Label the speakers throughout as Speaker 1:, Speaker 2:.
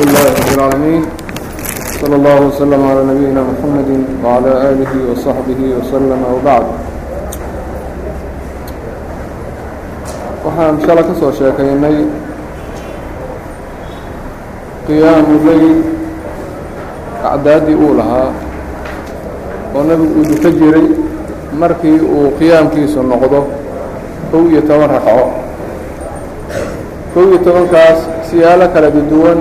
Speaker 1: لله رب العالمين صلى الله وسلم على نبينا محمد وعلى آله وصحبه وسلم وبعد waxaan shala ka soo sheekaynay qiyaamu leyl acdaaddii uu lahaa oo nebigu uu duka jiray markii uu qiyaamkiisu noqdo kow iyo toban ragco kow iyo tobankaas siyaalo kala duwan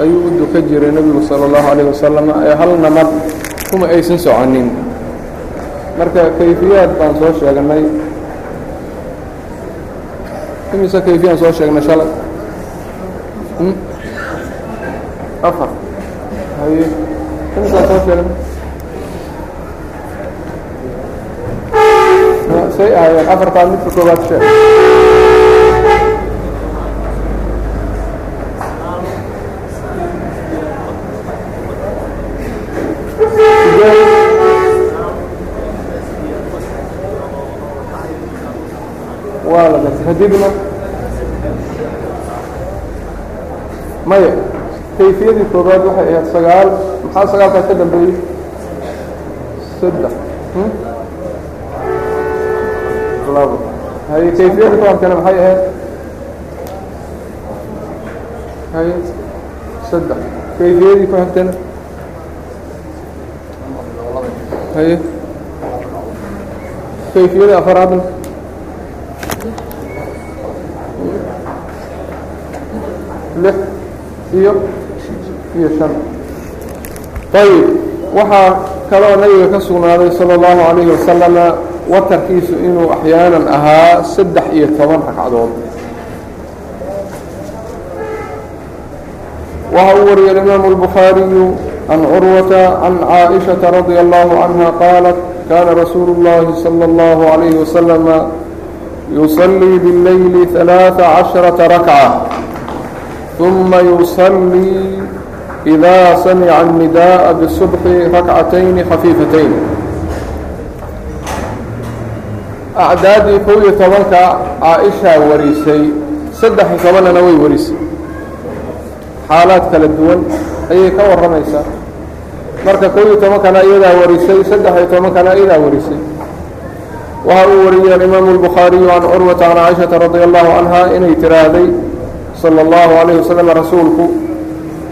Speaker 1: ayuu u duka jiray nebigu sala allahu calayh wasalam ee halna mar kuma aysan soconin. Marka kayfiyaad baan soo sheegnay. Imise kayfiyaan soo sheegnay shalay? Afar. Haye. Imisaan soo sheegnay? Say ahaayeen afartaa midka koobaad sheeg waa la gartay kadibna maya kayfiyadii koobaad waxay ahayd sagaal maxaa sagaalkaas ka dambeeyey? Saddex. Labo haye kayfiyadii ku hartana maxay ahayd? Haye saddex. Kayfiyadii ku haye kayfiyadii afaraadna lix iyo iyo shan ayib waxaa kaloo nabiga ka sugnaaday salى اllahu عalayhi wasalama watarkiisu inuu axyaanan ahaa saddex iyo toban ragcadood waxa uu wariyay imaamu الbukhaariyu can curwata can caaئiشhaةa radي allahu canha qaalat kana rasuulu اllahi salى اllahu عalayhi wasalama yuصlii bاleyli ثalaaثa caشharaةa rakcة ثuma yuصlii إida samca الnidaءa bالصubحi rakcatayni khafiifatayn acdaaddii kow iyo tobanka caaishaa warisay saddex iyo tobannana way warisay xaalaad kala duwan ayay ka warramaysaa marka kow iyo tobankana iyadaa warisay saddex iyo tobankana iyadaa warisay waxa uu wariyey alimaamu الbukhaariyu can curwata can caaishaةa radi allahu canha inay tiraahday sala allahu calayhi wasalam rasuulku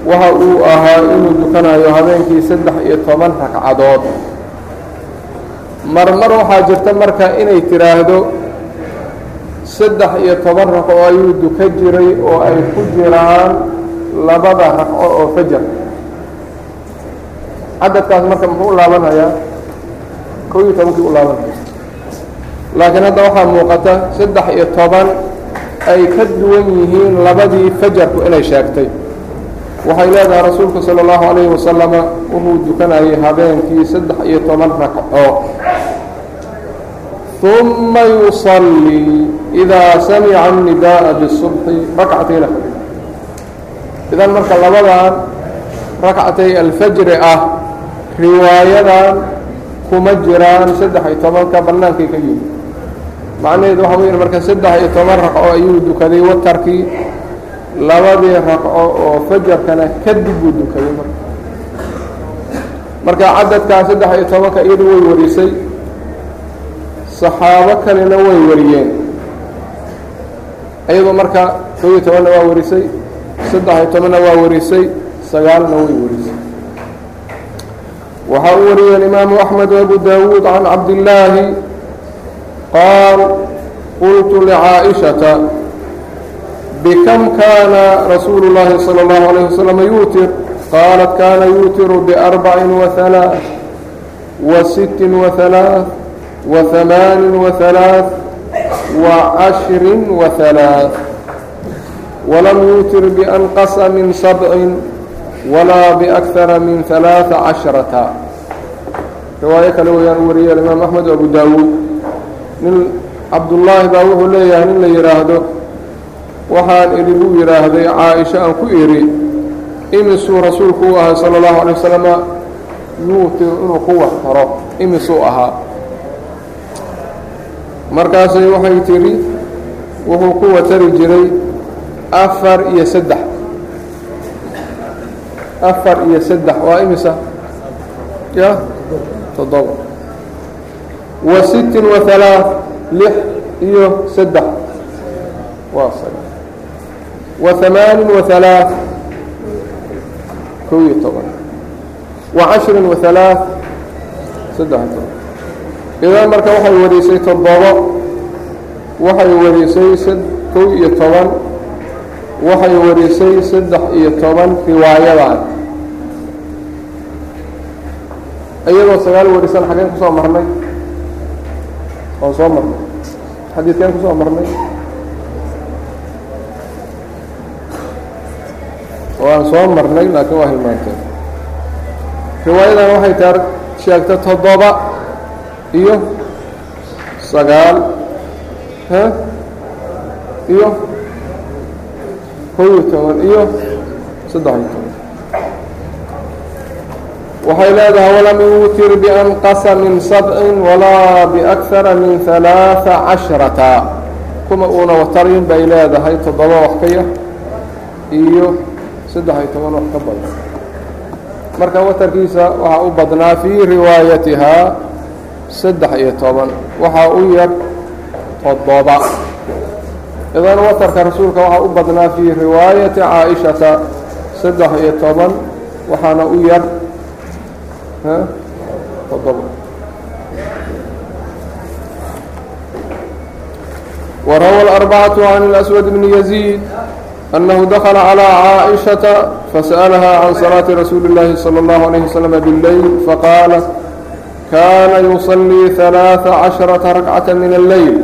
Speaker 1: waxa uu ahaa inuu dukanayo habeenkii saddex iyo toban ragcadood. Marmar waxaa jirta marka inay tiraahdo saddex iyo toban ragco ayuu duka jiray oo ay ku jiraan labada raqco oo fajar. Cadadkaas marka muxuu u laabanayaa kow iyo tobankii u laabanaya. Laakiin hadda waxaa muuqata saddex iyo toban ay ka duwan yihiin labadii fajarku inay sheegtay waxay leedahay rasuulku salى اllahu عalayhi wasalama wuxuu dukanayay habeenkii saddex iyo toban ragco ثuma yuصlii إida samica الnidaءa bالصubحi rakcatayna idan marka labadan rakcatay alfajri ah riwaayadan kuma jiraan saddex iyo tobanka bannaankay ka yimi macnaheedu waxa weya marka saddex iyo toban ragco ayuu dukaday watarkii labadii ragco oo fajarkana kadib buu dukaday marka. Marka cadadkaa saddex iyo tobanka iyadu way warisay saxaabo kalena way wariyeen. Iyadoo marka kow iyo tobanna waa warisay saddex iyo tobanna waa warisay sagaalna way warisay. Waxaa uu wariyey alimaamu axmed abu dawuud can cabdillaahi qaal qultu licaaئiشhaةa bkm kana rasuulu الlahi salى الlahu عalيه waslm yuutir qaalat kana yuutiru بأrbaci وaثalaaث وasitti وaثalaaث وaثamaani وaثalaaث وcashri وaثalaaث walam yuutir بأnqasa min sabci walaa بأkara min ثalaaثa caشhرaةa riwaayo kale weyaan wariyay imaam axmed abu dawuud nin cabdullaahi baa wuxuu leeyahay nin la yihaahdo waxaan idhi buu yidhaahday caaisha aan ku idhi imisuu rasuulku u ahaa sala allahu alay wasalama yuutiru inuu ku wax taro imisuu ahaa. Markaasay waxay tidhi wuxuu ku watari jiray afar iyo saddex. Afar iyo saddex waa imisa? Ya? Toddoba wa sittin wa halaaث lix iyo saddex waa saga wa hamaanin wa halaaث kow iyo toban wa cashrin wa halaaث saddex iyo toban idan marka waxay warisay toddoba waxay warisay kow iyo toban waxay warisay saddex iyo toban riwaayadan iyadoo sagaal warisan xaggeen kusoo marnay waan soo marnay. Xadiidkeen ku soo marnay. Waan soo marnay laakiin waa hilmaanteen riwaayadan waxay taa sheegtay toddoba iyo sagaal iyo kow iyo toban iyo saddex iyo toban waxay leedahay walam yuutir bianqasa min sabcin walaa biakara min halaaثa casharata kuma uuna watarin bay leedahay toddoba wax ka yar iyo saddex iyo toban wax ka badan marka watarkiisa waxaa u badnaa fii riwaayatihaa saddex iyo toban waxaa u yar toddoba idan watarka rasuulka waxaa u badnaa fii riwaayati caaishata saddex iyo toban waxaana u yar وروى الأربعة عن الأسود بن يزيد أنه دخل على عائشة فسألها عن صلاة رسول الله صلى الله عليه وسلم بالليل فقال كان يصلي ثلاث عشرة ركعة من الليل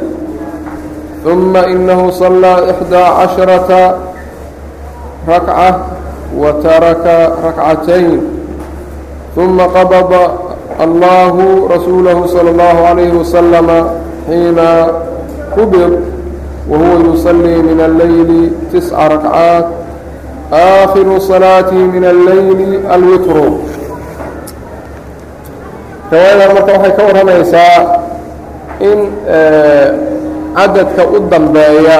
Speaker 1: ثم إنه صلى إحدى عشرة ركعة وترك ركعتين ثم قبض الله رسوله صلى الله عليه وسلم حين قبض وهو يصلي من الليل تسع ركعات آخر صلاته من الليل الوتر riwaayada marka waxay ka warramaysaa in cadadka u dambeeya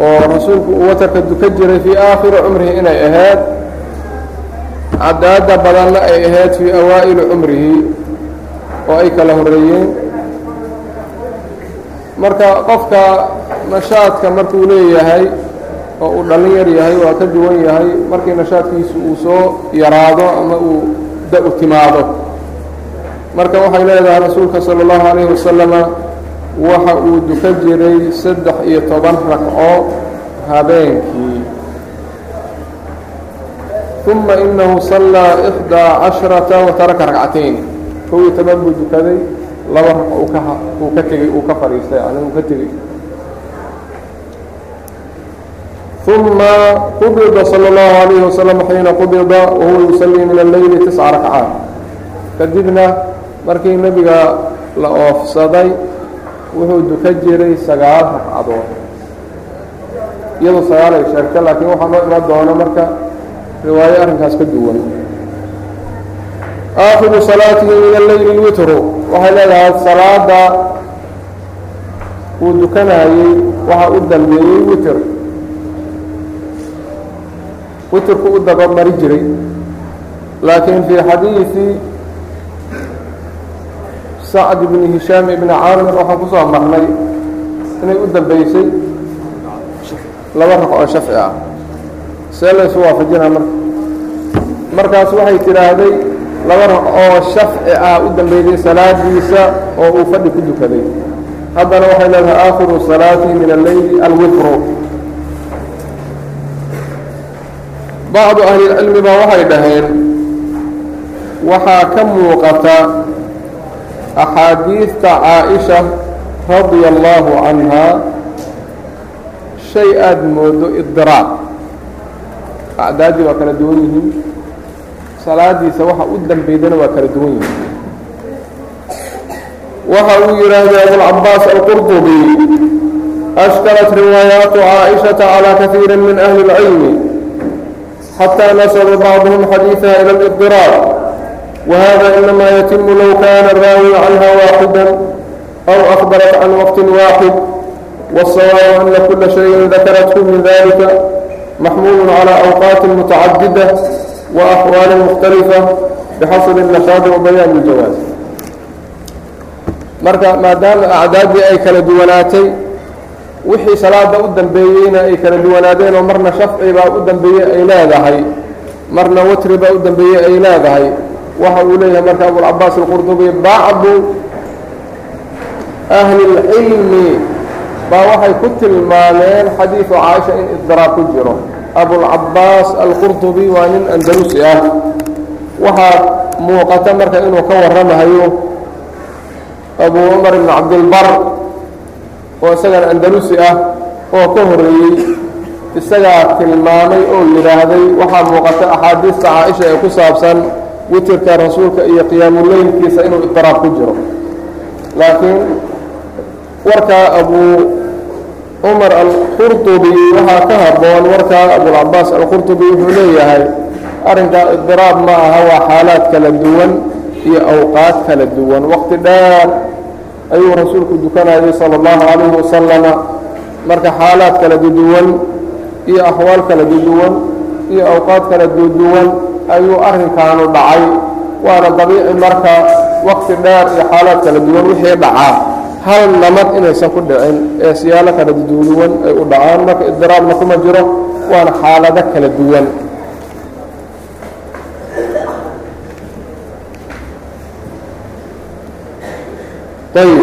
Speaker 1: oo rasuulku uu watarka duka jiray fii aakhiri cumrihi inay ahayd cadaadda badanna ay ahayd fii awaa'ili cumrihi oo ay kala horreeyeen. Marka qofka nashaadka markuu leeyahay oo uu dhallin yar yahay waa ka duwan yahay markii nashaadkiisu uu soo yaraado ama uu da'u timaado. Marka waxay leedahay rasuulka sala allahu calayhi wasalama waxa uu duka jiray saddex iyo toban ragco habeenkii ثuma inahu صalىa إxdaa caشhرaةa wataraka ragcatayn kow iyo toban buu dukaday laba ragco uu ka uu ka tegey uu ka fadhiistay yani uu ka tegey ثuma qubida salى الlahu عalayه wasalam xiina qubida wahuwa yusalii min اleyli tisca rakcaat kadibna markii nebiga la oofsaday wuxuu duka jiray sagaal ragcadood iyadoo sagaal ay sheegta laakiin waxaa noo iman doona marka riwaayo arrinkaas ka duwan. Aakhiru salaatihi min alleyli lwitru waxay leedahay salaada uu dukanayey waxaa u dambeeyey witr. Witrku u daba mari jiray laakiin fii xadiidi sacd ibni hishaam ibni caamir waxaan ku soo marnay inay u dambeysay laba raq oo shafci ah see laysu waafajinaa marka. Markaas waxay tidhaahday laba raq oo shafci ah u dambeysay salaadiisa oo uu fadhi ku dukaday. Haddana waxay leedahay aakhiru salaatihi min alleyli alwitru bacdu ahlilcilmi baa waxay dhaheen waxaa ka muuqata axaadiidta caaisha radia allaahu canhaa shay aada moodo idiraaq acdaadii waa kala duwan yihiin. Salaadiisa waxa u dambaydana waa kala duwan yihiin. Waxa uu yidhaahda abulcabaas alqurdubi ashkalat riwaayaatu caaishata calaa kaiiri min ahli اlcilmi xataa nasaba bacduhum xadiidaha ila اlibdiraar wahada inamaa yatimu low kaana raawi canha waaxida aw akbarat can waqtin waaxid wاsawaabu ana kula shayin dakaratu min dalika maxmuud calى awqaati mutacadida wa axwaali mukhtalifa bixasri nashaadi wa bayaan iljawaab marka maadaama acdaadii ay kala duwanaatay wixii salaada u dambeeyeyna ay kala duwanaadeen oo marna shafci baa u dambeeyey ay leedahay marna watri baa u dambeeyey ay leedahay waxa uu leeyahay marka abulcabaas alqurdubi bacdu ahli اlcilmi baa waxay ku tilmaameen xadiidu caaisha in idiraab ku jiro. Abulcabaas alqurdubi waa nin andalusi ah. Waxaa muuqata marka inuu ka warramahayo abu cumar ibn cabdilbar oo isagana andalusi ah oo ka horreeyey isagaa tilmaamay oo yidhaahday waxaa muuqata axaadiista caaisha ee ku saabsan witirka rasuulka iyo qiyaamuleylkiisa inuu idiraab ku jiro. Laakiin warkaa abu cumar alqurطubi waxaa ka haboon warkaa abulcabaas alqurطubi wuxuu leeyahay arrinkaa idiraab ma aha waa xaalaad kala duwan iyo awqaad kala duwan waqti dheer ayuu rasuulku dukanayay salى اllahu calayhi wasalama marka xaalaad kala duduwan iyo axwaal kala duduwan iyo awqaad kala duduwan ayuu arrinkaanu dhacay waana dabiici marka waqti dheer iyo xaalaad kala duwan wixii dhacaa hal namad inaysan ku dhicin ee siyaalo kala duduwan ay u dhacaan marka idiraabna kuma jiro waana xaalado kala duwan. Ayb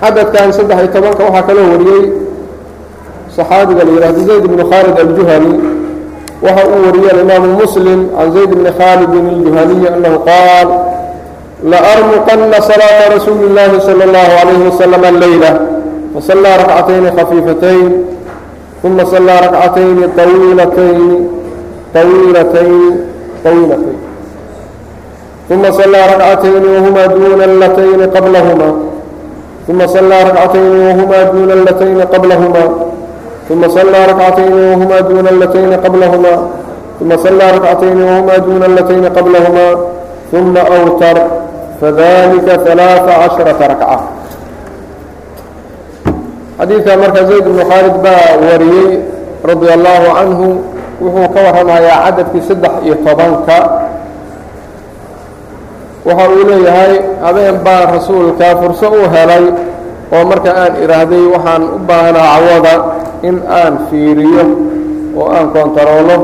Speaker 1: cadadkan saddex iyo tobanka waxaa kaloo wariyey صxaabiga la yihahdo zayd bn khaalid aljuhani. Waxa uu wariyey alimaamu muslim can zayd bni khaalidin aljuhaniyi annahu qaal laarmuqana salaaةa rasuuli اllahi salى اllahu عalayh waslm leyla fasalaa rakcatayni khafiifatayn uma salaa rakcatayni awiilatayni awiilatayn awiilatayn uma salaa rakcatayni wahuma duna اlatayni qablahuma uma salaa rakcatayni wahuma duna اlatayni qablahuma uma salaa rakcatayni wahuma duna اlatayni qablahuma uma salaa rakcatayni wahuma duna اlatayni qablahuma uma awtar fذلika ثaلاثa caشhرaةa ركcة xadiidka marka زayd بن khaalid baa wariyey radي الlahu canهu wuxuu ka warramayaa cadadkii saddex iyo tobanka waxa uu leeyahay habeen baa rasuulka furso u helay oo marka aan idhaahday waxaan u baahanaa cawada in aan fiiriyo oo aan kontaroolo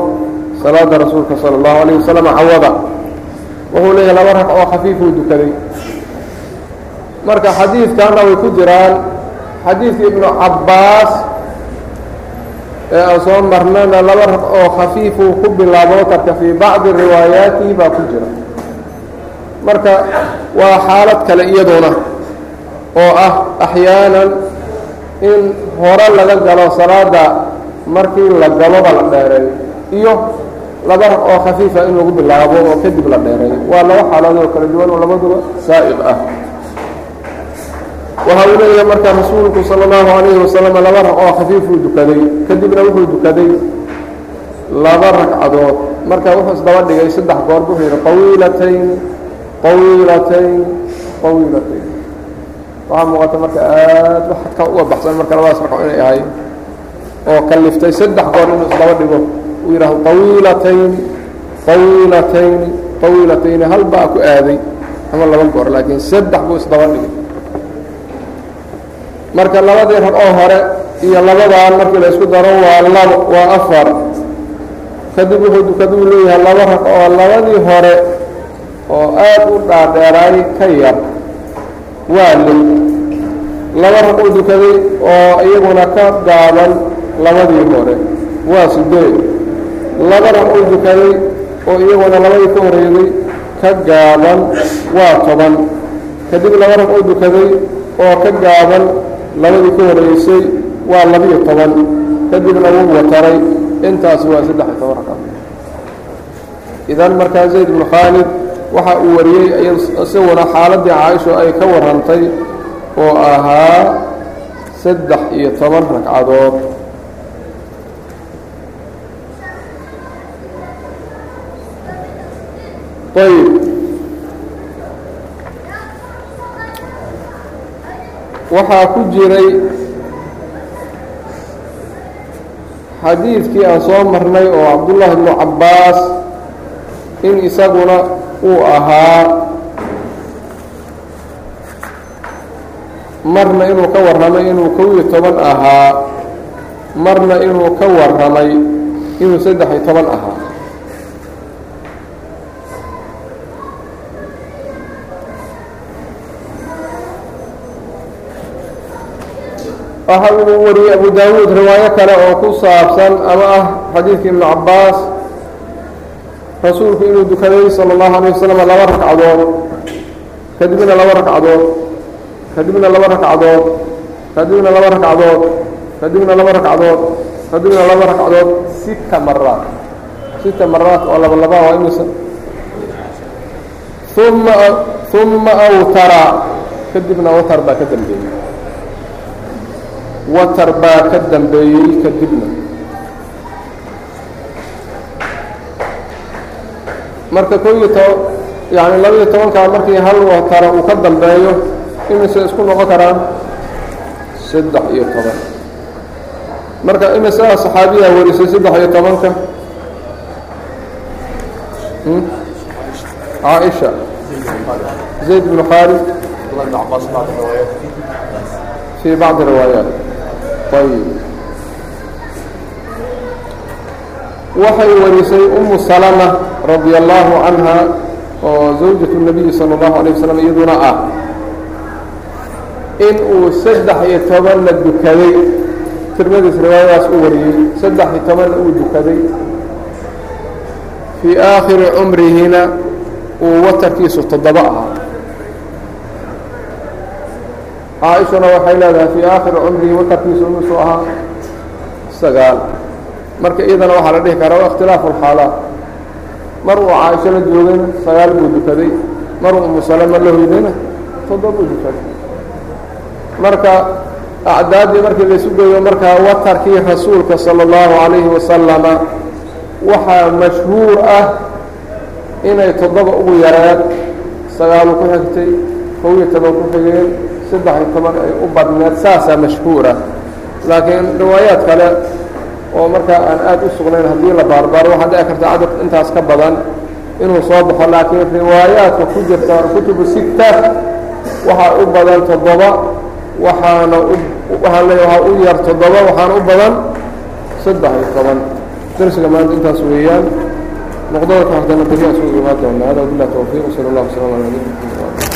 Speaker 1: salaada rasuulka salى اllahu alayه wasalam cawada wuxuu leeyahay laba rag oo khafiifuu dukaday. Marka xadiidkana way ku jiraan xadiidka ibnu cabbaas ee aan soo marnana laba rag oo khafiifuu ku bilaabo tarka fii bacdi riwaayaatihi baa ku jira. Marka waa xaalad kale iyaduna oo ah axyaanan in hore laga galo salaada markii la galoba la dheereeyo iyo laba rag oo khafiifa in lagu bilaabo oo kadib la dheereeyo waa laba xaaladood kala duwan oo labaduba saa'iq ah. Waxa uu leeyahay marka rasuulku sala allahu calayhi wasalam laba rag oo khafiifuu dukaday kadibna wuxuu dukaday laba ragcadood marka wuxuu isdaba dhigay saddex goor wuxuu yidhi qawiilatayn qawiilatayn qawiilatayn waxaa muuqata marka aad waxadka uga baxsan marka labadaas ragco inay ahay oo kalliftay saddex goor inuu isdaba dhigo uu yidhahdo طawiilatayn طawiilatayn طawiilatayni hal baa ku aaday ama laba goor laakiin saddex buu isdaba dhigay marka labadii rag oo hore iyo labadaan markii la isku daro waa labo waa afar kadib wuxuu dukaduu leeyahay laba rag oo labadii hore oo aad u dhaadheeraay ka yar waa lix laba rag uu dukaday oo iyaguna ka gaaban labadii hore waa sideed laba rag uu dukaday oo iyaguna labadii ka horeeyday ka gaaban waa toban. Kadib laba rag uu dukaday oo ka gaaban labadii ka horeysay waa labiyo toban. Kadibna wuu wataray. Intaasi waa saddex iyo toban ragcadood idan markaa zayd bnu khaalid waxa uu wariyey isaguna xaaladdii caaisho ay ka warrantay oo ahaa saddex iyo toban ragcadood ayb waxaa ku jiray xadiidkii aan soo marnay oo cabdullaahi ibnu cabbaas in isaguna uu ahaa marna inuu ka warramay inuu kow iyo toban ahaa marna inuu ka warramay inuu saddex iyo toban ahaa waxa uu wariyey abu daawuud riwaayo kale oo ku saabsan ama ah xadiidka ibnu cabbaas rasuulku inuu dukaday sala allahu alayh wasalam laba ragcadood kadibna laba ragcadood kadibna laba ragcadood kadibna laba ragcadood kadibna laba ragcadood kadibna laba ragcadood sita maraat sita maraat oo laba laba waa imisa uma uma awtara kadibna watar baa ka dambeeyey watar baa ka dambeeyey kadibna. Marka ko koiyo to yacni labaiyo tobankaa markii hal watara uu ka dambeeyo imise isku noqon karaan saddex iyo toban. Marka imisaa saxaabiyaa warisay saddex iyo tobanka? Hmm? Caaisha. Zayd bnu khaalid. Fii bacdi riwaayaat waxay warisay umu salama radia allahu canha oo zawjatu nabiyi sala allahu alay wasalam iyaduna ah. In uu saddex iyo tobanna dukaday. Tirmadiis riwaayadaas u wariyey saddex iyo tobanna uu dukaday. Fii aakhiri cumrihina uu watarkiisu toddoba ahaa caaishuna waxay leedahay fii aakhiri cumrihi watarkiisu imisuu ahaa sagaal. Marka iyadana waxaa la dhihi karaa ikhtilaafu alxaalaat mar uu caaisho la joogayna sagaal buu dukaday mar uu umu salama la hoydayna toddoba buu dukaday marka acdaaddii markii laysu geeyo markaa watarkii rasuulka salى اllahu calayhi wasalama waxaa mashhuur ah inay toddoba ugu yareen sagaalu ku xigtay kow iyo toban ku xigeen saddex iyo toban ay u badneed saasaa mashhuura. Laakiin riwaayaad kale oo markaa aan aad u sugnayn haddii la baarbaaro waxaa dhici karta cadad intaas ka badan inuu soo baxo laakiin riwaayaadka ku jirta kutubu sita waxaa u badan toddoba waxaana waxaan leeya waxaa u yar toddoba waxaana u badan saddex iyo toban. Darsiga maanta intaas weeyaan. Noqdada ka hortana beri aan soo imaan doona hada wabilah tawfiiq sala allah wasala ala